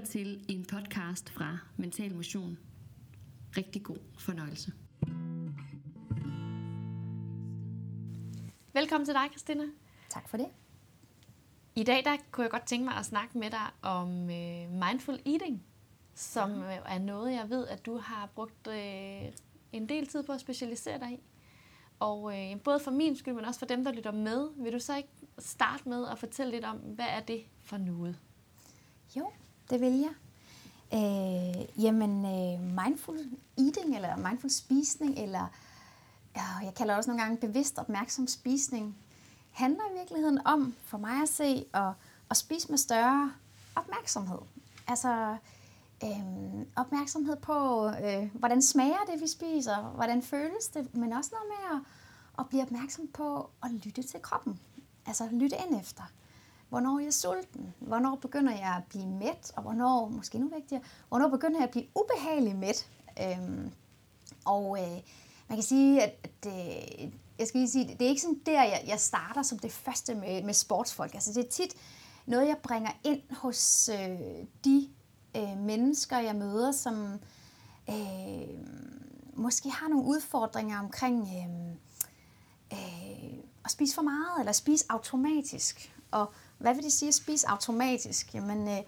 lytter til en podcast fra Mental Motion. Rigtig god fornøjelse. Velkommen til dig, Christina. Tak for det. I dag der kunne jeg godt tænke mig at snakke med dig om øh, mindful eating, som øh, er noget, jeg ved, at du har brugt øh, en del tid på at specialisere dig i. Og øh, både for min skyld, men også for dem, der lytter med, vil du så ikke starte med at fortælle lidt om, hvad er det for noget? Jo, det vil jeg. Øh, jamen, øh, mindful eating, eller mindful spisning, eller ja, jeg kalder det også nogle gange bevidst opmærksom spisning, handler i virkeligheden om, for mig at se, at, at spise med større opmærksomhed. Altså øh, opmærksomhed på, øh, hvordan smager det, vi spiser, hvordan føles det, men også noget med at, at blive opmærksom på at lytte til kroppen. Altså lytte ind efter. Hvornår er jeg sulten? Hvornår begynder jeg at blive mæt? Og hvornår, måske nu vigtigere, hvornår begynder jeg at blive ubehagelig mæt? Øhm, og øh, man kan sige, at, at øh, jeg skal lige sige, det er ikke sådan der, jeg, jeg starter som det første med, med sportsfolk. Altså det er tit noget, jeg bringer ind hos øh, de øh, mennesker, jeg møder, som øh, måske har nogle udfordringer omkring øh, øh, at spise for meget, eller spise automatisk. Og hvad vil det sige at spise automatisk? Jamen, øh,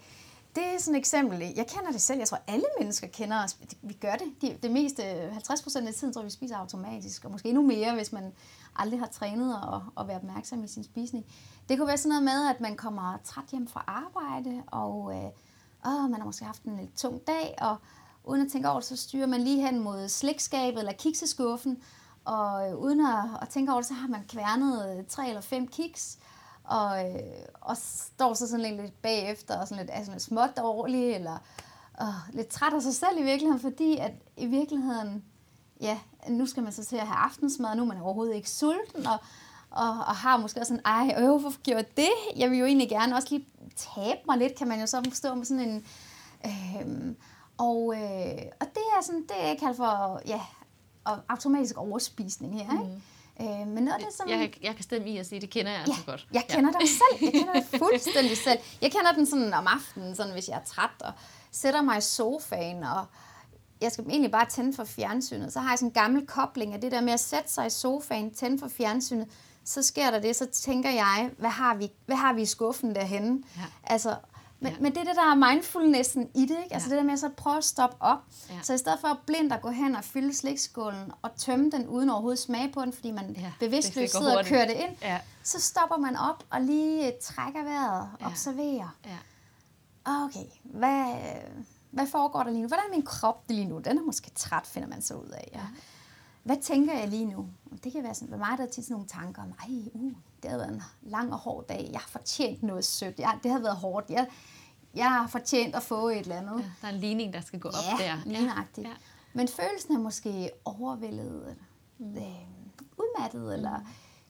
det er sådan et eksempel. Jeg kender det selv. Jeg tror, alle mennesker kender os. Vi gør det. De, det meste, 50 procent af tiden, tror vi spiser automatisk. Og måske endnu mere, hvis man aldrig har trænet og, og være opmærksom i sin spisning. Det kunne være sådan noget med, at man kommer træt hjem fra arbejde, og øh, åh, man har måske haft en lidt tung dag, og uden at tænke over det, så styrer man lige hen mod slikskabet eller kikseskuffen, og øh, uden at, at tænke over det, så har man kværnet øh, tre eller fem kiks, og, øh, og står så sådan lidt bagefter og sådan lidt, er sådan lidt småt dårlig, eller øh, lidt træt af sig selv i virkeligheden, fordi at i virkeligheden, ja, nu skal man så til at have aftensmad, og nu er man overhovedet ikke sulten, og, og, og har måske også sådan, ej, øh, hvorfor gjorde jeg det? Jeg vil jo egentlig gerne også lige tabe mig lidt, kan man jo så forstå med sådan en... Øh, og, øh, og det er sådan, det er kaldt for, ja, automatisk overspisning her, ikke? Mm. Øh, men noget af det, som... Jeg, jeg kan stemme i at sige, det kender jeg ja, altså godt. Jeg kender ja. det selv. Jeg kender det fuldstændig selv. Jeg kender den sådan om aftenen, sådan hvis jeg er træt og sætter mig i sofaen, og jeg skal egentlig bare tænde for fjernsynet. Så har jeg sådan en gammel kobling af det der med at sætte sig i sofaen, tænde for fjernsynet. Så sker der det, så tænker jeg, hvad har vi, hvad har vi i skuffen derhenne? Ja. Altså, men, ja. men det er det, der er mindfulnessen i det, ikke? Altså ja. det der med at så prøve at stoppe op. Ja. Så i stedet for at blindt at gå hen og fylde slikskålen og tømme den uden overhovedet smage på den, fordi man ja, bevidstløst sidder og kører det ind, ja. så stopper man op og lige trækker vejret og ja. observerer. Ja. Okay, hvad, hvad foregår der lige nu? Hvordan er min krop lige nu? Den er måske træt, finder man så ud af. Ja. Hvad tænker jeg lige nu? Det kan være sådan, for mig der er tit sådan nogle tanker om, ej, uh, det har været en lang og hård dag. Jeg har fortjent noget sødt. Jeg, det har været hårdt. Jeg, jeg har fortjent at få et eller andet. Ja, der er en ligning, der skal gå ja, op der. Lignagtigt. Ja. Men følelsen er måske overvældet, mm. øh, udmattet, mm. eller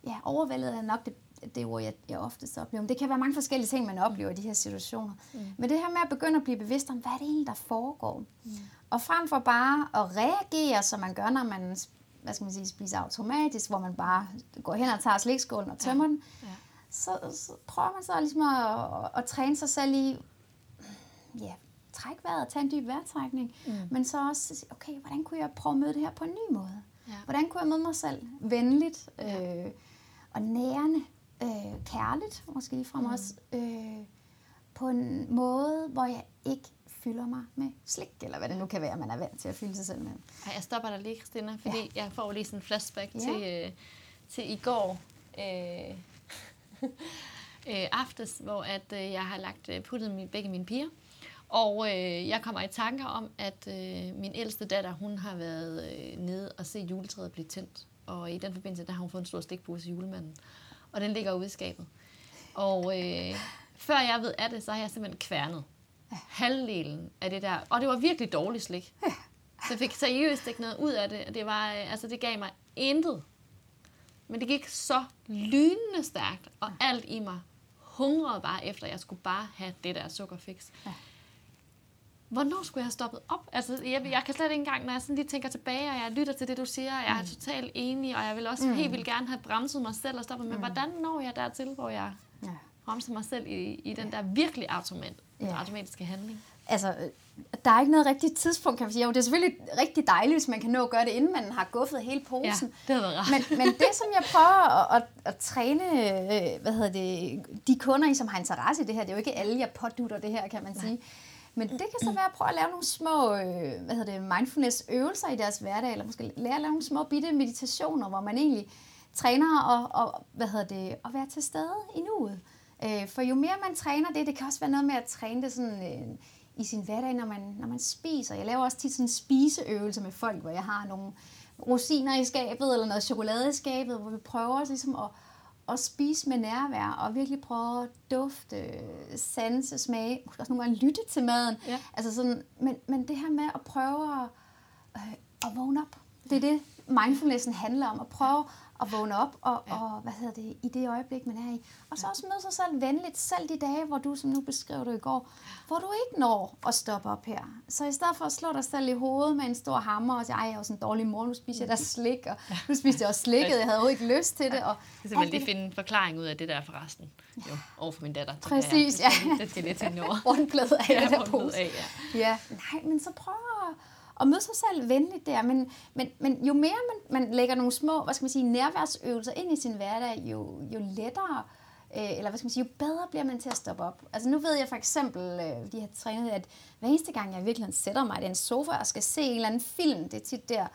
ja, overvældet er nok det, det ord, jeg, jeg oftest oplever. det kan være mange forskellige ting, man oplever i de her situationer. Mm. Men det her med at begynde at blive bevidst om, hvad er det egentlig, der foregår? Mm. Og frem for bare at reagere, som man gør, når man hvad skal man sige, spiser automatisk, hvor man bare går hen og tager slikskålen og tømmer ja. den, ja. Så, så prøver man så ligesom at, at, at træne sig selv i, ja, træk vejret, tage en dyb vejrtrækning, mm. men så også okay, hvordan kunne jeg prøve at møde det her på en ny måde? Ja. Hvordan kunne jeg møde mig selv venligt øh, og nærende, øh, kærligt, måske ligefrem mm. også, øh, på en måde, hvor jeg ikke fylder mig med slik, eller hvad det nu kan være, man er vant til at fylde sig selv med. Ej, jeg stopper dig lige, Christina, fordi ja. jeg får lige sådan en flashback ja. til, øh, til i går øh, øh, aftes, hvor at, øh, jeg har lagt øh, puttet min, begge mine piger. Og øh, jeg kommer i tanker om, at øh, min ældste datter, hun har været øh, nede og se juletræet blive tændt. Og i den forbindelse, der har hun fået en stor stikpose til julemanden. Og den ligger ude i skabet. Og øh, før jeg ved af det, så har jeg simpelthen kværnet halvdelen af det der. Og det var virkelig dårligt slik. Så jeg fik seriøst ikke noget ud af det. Det, var, øh, altså, det gav mig intet. Men det gik så lynende stærkt, og alt i mig hungrede bare efter, at jeg skulle bare have det der sukkerfix. Ja. Hvornår skulle jeg have stoppet op? Altså, jeg, jeg kan slet ikke engang, når jeg sådan lige tænker tilbage, og jeg lytter til det, du siger, jeg er mm. totalt enig, og jeg vil også mm. helt vildt gerne have bremset mig selv og stoppet, men mm. hvordan når jeg dertil, hvor jeg ja. Bremse mig selv i, i den der virkelig automat, Ja. automatiske handling. Altså, øh, der er ikke noget rigtigt tidspunkt, kan man sige. Jo, det er selvfølgelig rigtig dejligt, hvis man kan nå at gøre det, inden man har guffet hele Ja, posen. det havde været rart. Men, men det, som jeg prøver at, at, at træne øh, hvad hedder det, de kunder i, som har interesse i det her, det er jo ikke alle, jeg pådutter det her, kan man sige. Men det kan så være at prøve at lave nogle små øh, hvad hedder det, mindfulness-øvelser i deres hverdag, eller måske lære at lave nogle små bitte meditationer, hvor man egentlig træner og, og hvad hedder det, at være til stede i nuet. Øh, for jo mere man træner det, det kan også være noget med at træne det sådan, øh, i sin hverdag, når man, når man spiser. Jeg laver også tit sådan en spiseøvelse med folk, hvor jeg har nogle rosiner i skabet, eller noget chokolade i skabet, hvor vi prøver også ligesom at, at spise med nærvær, og virkelig prøve at dufte, sanse, smage, måske også nogle gange lytte til maden. Ja. Altså sådan, men, men det her med at prøve at, øh, at vågne op, det er det, mindfulnessen handler om, at prøve at vågne op og, Ja. ja. og hvad hedder det, i det øjeblik, man er i. Og så også møde sig selv venligt, selv de dage, hvor du, som nu beskrev du i går, hvor du ikke når at stoppe op her. Så i stedet for at slå dig selv i hovedet med en stor hammer og sige, ej, jeg er jo sådan en dårlig mor, nu spiser jeg da slik, og nu spiste jeg også slikket, jeg havde overhovedet ikke lyst til det. Og skal simpelthen alt lige det- finde en forklaring ud af det der forresten. Jo, over for min datter. Præcis, ja. Det skal, det skal jeg lige tænke over. Rundbladet af Ja, det der pose. af, ja. Ja, nej, men så prøv at møde sig selv venligt der. Men, men, men jo mere man, man lægger nogle små, hvad skal man sige, nærværsøvelser ind i sin hverdag, jo, jo lettere, øh, eller hvad skal man sige, jo bedre bliver man til at stoppe op. Altså nu ved jeg for eksempel, øh, de har trænet, at hver eneste gang jeg virkelig sætter mig i den sofa og skal se en eller anden film, det er tit der,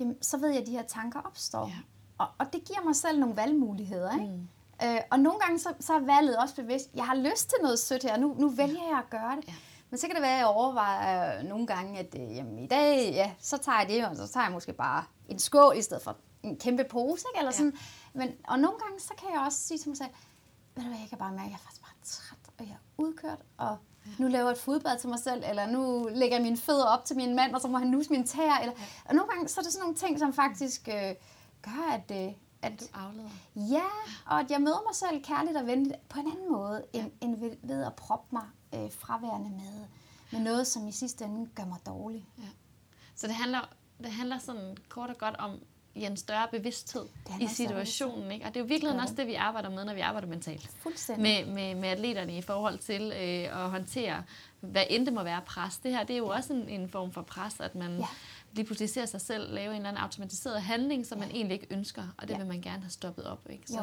jamen, så ved jeg, at de her tanker opstår. Ja. Og, og det giver mig selv nogle valgmuligheder, ikke? Mm. Øh, og nogle gange så, så er valget også bevidst. Jeg har lyst til noget sødt her, nu, nu vælger jeg at gøre det. Ja. Men så kan det være, at jeg overvejer nogle gange, at øh, jamen, i dag, ja, så tager jeg det, og så tager jeg måske bare en skål i stedet for en kæmpe pose, ikke? Eller Ja. sådan. Men, og nogle gange, så kan jeg også sige til mig selv, ved du hvad, jeg kan bare mærke, at jeg er faktisk bare træt, og jeg er udkørt, og nu laver jeg et fodbad til mig selv, eller nu lægger jeg mine fødder op til min mand, og så må han nuse mine tæer. Eller, og nogle gange, så er det sådan nogle ting, som faktisk øh, gør, at, øh, at Du afleder. Ja, og at jeg møder mig selv kærligt og venligt på en anden måde, end, end ved, ved at proppe mig øh, fraværende med, med noget, som i sidste ende gør mig dårlig. Så det handler, det handler sådan kort og godt om i en større bevidsthed i situationen. Ikke? Og det er jo virkelig Gør også det, vi arbejder med, når vi arbejder mentalt. Med, med, med atleterne i forhold til øh, at håndtere, hvad end det må være pres. Det her det er jo også en, en form for pres, at man Ja. ja. lige pludselig ser sig selv lave en eller anden automatiseret handling, som man egentlig ikke ønsker, og det Ja. vil man gerne have stoppet op. Ikke? Så, Jo.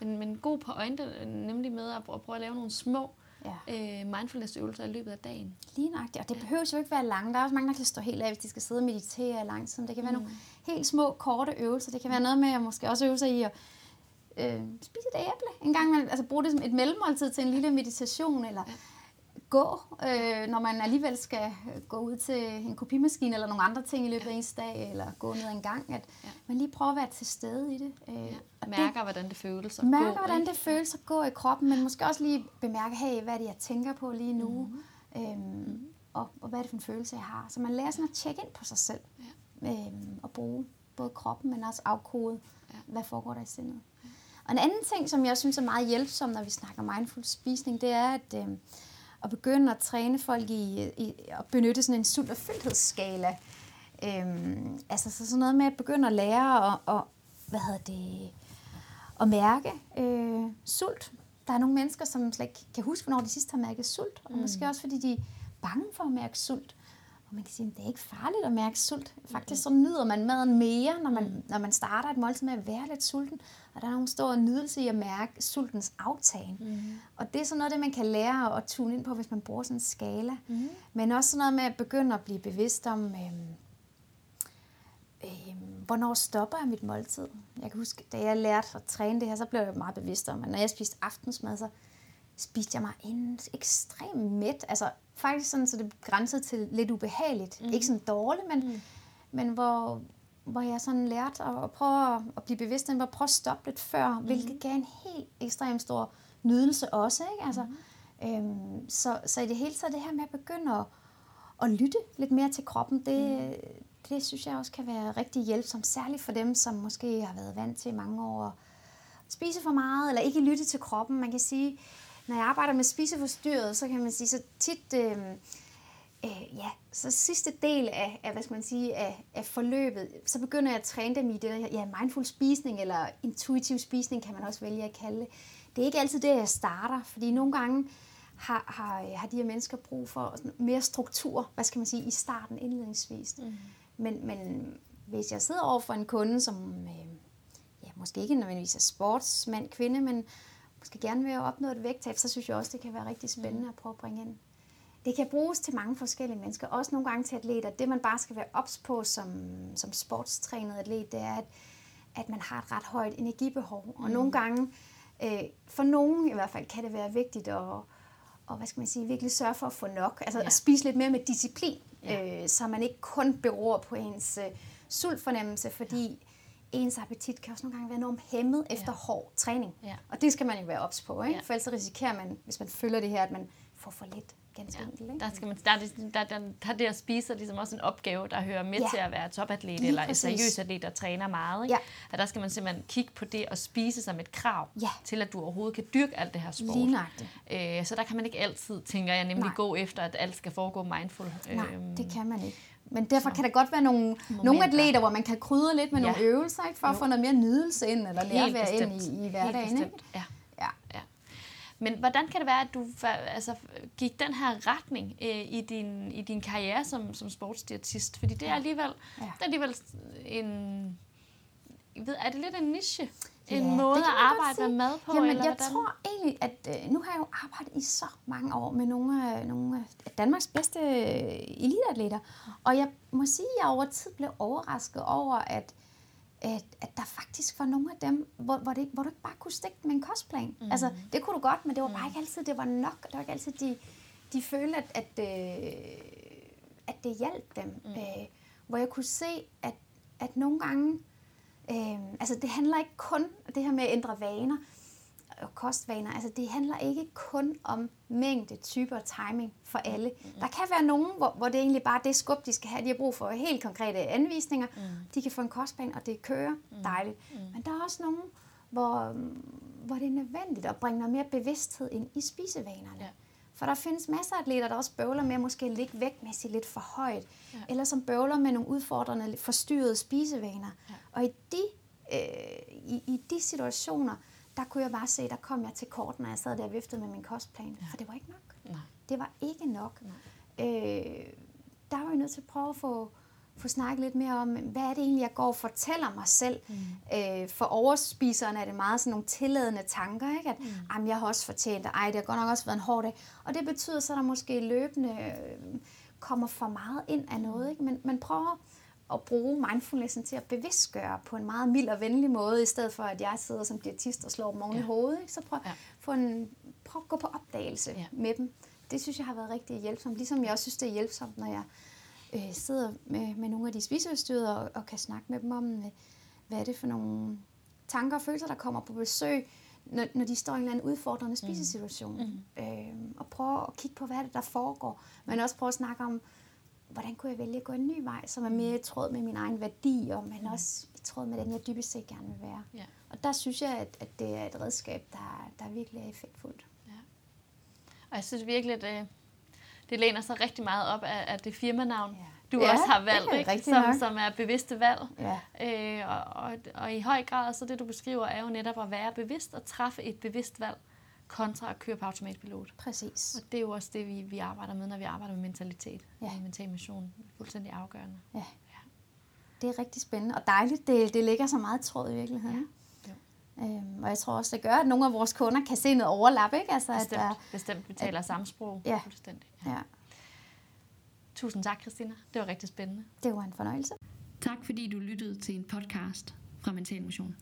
men, men god pointe, nemlig med at, at prøve at lave nogle små Ja. øh, mindfulness-øvelser i løbet af dagen. Lige nøjagtigt. Og det behøver jo ikke være langt. Der er også mange, der kan stå helt af, hvis de skal sidde og meditere i lang tid. Det kan være mm. nogle helt små, korte øvelser. Det kan være noget med at måske også øve sig i at øh, spise et æble. En gang man, altså bruge det som et mellemmåltid til en lille meditation, eller ja. Gå, øh, når man alligevel skal gå ud til en kopimaskine eller nogle andre ting i løbet af ens dag, eller gå ned en gang, at Ja. man lige prøver at være til stede i det. Øh, Ja. Mærker, hvordan det føles. at det, mærker, gå, hvordan ikke? det føles at gå i kroppen, men måske også lige bemærke, hey, hvad er det, jeg tænker på lige nu, mm. øhm, og, og hvad er det for en følelse, jeg har. Så man lærer sådan at tjekke ind på sig selv, ja. øhm, og bruge både kroppen, men også afkode, Ja. hvad foregår der i sindet. Ja. Og en anden ting, som jeg synes er meget hjælpsom, når vi snakker mindful spisning, det er at, øhm, at begynde at træne folk i, i at benytte sådan en sult- og fyldhedsskala. Øhm, altså så sådan noget med at begynde at lære at, og, hvad hedder det, at mærke øh, sult. Der er nogle mennesker, som slet ikke kan huske, hvornår de sidst har mærket sult. Og mm. måske også, fordi de er bange for at mærke sult. Man kan sige, at det er ikke farligt at mærke sult. Faktisk så nyder man maden mere, når man, når man starter et måltid med at være lidt sulten. Og der er nogle stor nydelse i at mærke sultens aftagen. Mm. Og det er sådan noget, det man kan lære at tune ind på, hvis man bruger sådan en skala. Mm. Men også sådan noget med at begynde at blive bevidst om, øhm, øhm, hvornår stopper jeg mit måltid. Jeg kan huske, da jeg lærte at træne det her, så blev jeg meget bevidst om, at når jeg spiste aftensmad, så spiste jeg mig en ekstrem mæt. Altså faktisk sådan, så det grænsede til lidt ubehageligt. Mm. Ikke sådan dårligt, men, mm. men hvor, hvor jeg sådan lærte at, at prøve at, at blive bevidst om, at prøve at stoppe lidt før, mm. hvilket gav en helt ekstremt stor nydelse også. Ikke? Altså, mm. øhm, så, så i det hele taget det her med at begynde at, at lytte lidt mere til kroppen, det, mm. det synes jeg også kan være rigtig hjælpsomt, særligt for dem, som måske har været vant til i mange år at spise for meget, eller ikke lytte til kroppen. Man kan sige, når jeg arbejder med spiseforstyrret, så kan man sige, så tit, øh, øh, ja, så sidste del af, af hvad skal man sige, af, af forløbet, så begynder jeg at træne dem i det, der, ja, mindful spisning, eller intuitiv spisning, kan man også vælge at kalde det. det er ikke altid det, jeg starter, fordi nogle gange har, har, har de her mennesker brug for mere struktur, hvad skal man sige, i starten indledningsvis. Mm. Men, men hvis jeg sidder over for en kunde, som øh, ja, måske ikke nødvendigvis er sportsmand, kvinde, men måske gerne vil opnå et vægttab, så synes jeg også, det kan være rigtig spændende mm. at prøve at bringe ind. Det kan bruges til mange forskellige mennesker, også nogle gange til atleter. Det, man bare skal være ops på som, som sportstrænet atlet, det er, at, at man har et ret højt energibehov. Og mm. nogle gange, øh, for nogen i hvert fald, kan det være vigtigt at, og hvad skal man sige, virkelig sørge for at få nok. Altså ja. at spise lidt mere med disciplin, ja. øh, så man ikke kun beror på ens øh, sultfornemmelse, fordi. Ens appetit kan også nogle gange være enormt hæmmet efter ja. hård træning. Ja. Og det skal man jo være ops på, ikke? Ja. for ellers risikerer man, hvis man følger det her, at man får for lidt ganske ja. enkelt. Ikke? Der, skal man, der, der, der, der, det at spise er ligesom også en opgave, der hører med ja. til at være topatlet Lige eller en seriøs atlet, der træner meget. Ikke? Ja. At der skal man simpelthen kigge på det og spise som et krav ja. til, at du overhovedet kan dyrke alt det her sport. Lige øh, så der kan man ikke altid, tænker jeg, nemlig Nej. gå efter, at alt skal foregå mindful. Nej, øhm, det kan man ikke. Men derfor kan der godt være nogle, nogle atleter, hvor man kan krydre lidt med ja. nogle øvelser, ikke, for jo. at få noget mere nydelse ind, eller nærvær ind i, i hverdagen. Ikke? Ja. Ja. ja. Men hvordan kan det være, at du altså, gik den her retning øh, i, din, i din karriere som, som sportsdiætist? Fordi det er alligevel, ja. det er alligevel en... Ved, er det lidt en niche? En ja, måde at arbejde med mad på? Jamen, eller jeg hvordan? tror egentlig, at øh, nu har jeg jo arbejdet i så mange år med nogle af, nogle af Danmarks bedste øh, eliteatleter. Og jeg må sige, at jeg over tid blev overrasket over, at at, at der faktisk var nogle af dem, hvor, hvor, det, hvor du ikke bare kunne stikke med en kostplan. Mm. Altså, det kunne du godt, men det var bare mm. ikke altid, det var nok. Det var ikke altid, de, de følte, at, at, øh, at det hjalp dem. Mm. Øh, hvor jeg kunne se, at, at nogle gange, øh, altså det handler ikke kun det her med at ændre vaner, og kostvaner, altså det handler ikke kun om mængde, typer og timing for mm. alle. Mm. Der kan være nogen, hvor, hvor det egentlig bare er det skub, de skal have. De har brug for helt konkrete anvisninger. Mm. De kan få en kostplan, og det kører mm. dejligt. Mm. Men der er også nogen, hvor, hvor det er nødvendigt at bringe noget mere bevidsthed ind i spisevanerne. Ja. For der findes masser af atleter, der også bøvler med at måske ligge vægtmæssigt lidt for højt, ja. eller som bøvler med nogle udfordrende, forstyrrede spisevaner. Ja. Og i de, øh, i, i de situationer, der kunne jeg bare se, der kom jeg til kort, når jeg sad der og viftede med min kostplan. Ja. For det var ikke nok. Nej. Det var ikke nok. Øh, der var jeg nødt til at prøve at få, få snakket lidt mere om, hvad er det egentlig, jeg går og fortæller mig selv. Mm. Øh, for overspiserne er det meget sådan nogle tilladende tanker, ikke? at mm. jeg har også fortjent det, ej, det har godt nok også været en hård dag. Og det betyder så, at der måske løbende øh, kommer for meget ind af noget. Ikke? Men man prøver at bruge mindfulnessen til at bevidstgøre på en meget mild og venlig måde, i stedet for at jeg sidder som diætist og slår dem oven ja. i hovedet. Ikke? Så prøv, ja. få en, prøv at gå på opdagelse ja. med dem. Det synes jeg har været rigtig hjælpsomt. Ligesom jeg også synes, det er hjælpsomt, når jeg øh, sidder med, med nogle af de spiseudstyrede og, og kan snakke med dem om, øh, hvad er det for nogle tanker og følelser, der kommer på besøg, når, når de står i en eller anden udfordrende mm. spisesituation. Mm. Øh, og prøve at kigge på, hvad er det, der foregår. Men også prøve at snakke om, hvordan kunne jeg vælge at gå en ny vej, som er mere i tråd med min egen værdier, men mm. også i tråd med den, jeg dybest set gerne vil være. Ja. Og der synes jeg, at, at det er et redskab, der, der virkelig er effektfuldt. Ja. Og jeg synes virkelig, at det, det læner sig rigtig meget op af, af det firmanavn, ja. du ja, også har valgt, ikke? Som, som er bevidste valg. Ja. Øh, og, og, og i høj grad, så det du beskriver, er jo netop at være bevidst og træffe et bevidst valg kontra at køre på automatpilot. Præcis. Og det er jo også det, vi, vi arbejder med, når vi arbejder med mentalitet. Ja. Og mental mission. Fuldstændig afgørende. Ja. ja. Det er rigtig spændende og dejligt. Det, det ligger så meget tråd i virkeligheden. Ja. Øhm, og jeg tror også, det gør, at nogle af vores kunder kan se noget overlap. Ikke? Altså, bestemt, at der, bestemt. Vi taler at, samme sprog. Ja. Fuldstændig. Ja. ja. Tusind tak, Christina. Det var rigtig spændende. Det var en fornøjelse. Tak fordi du lyttede til en podcast fra Mental Motion.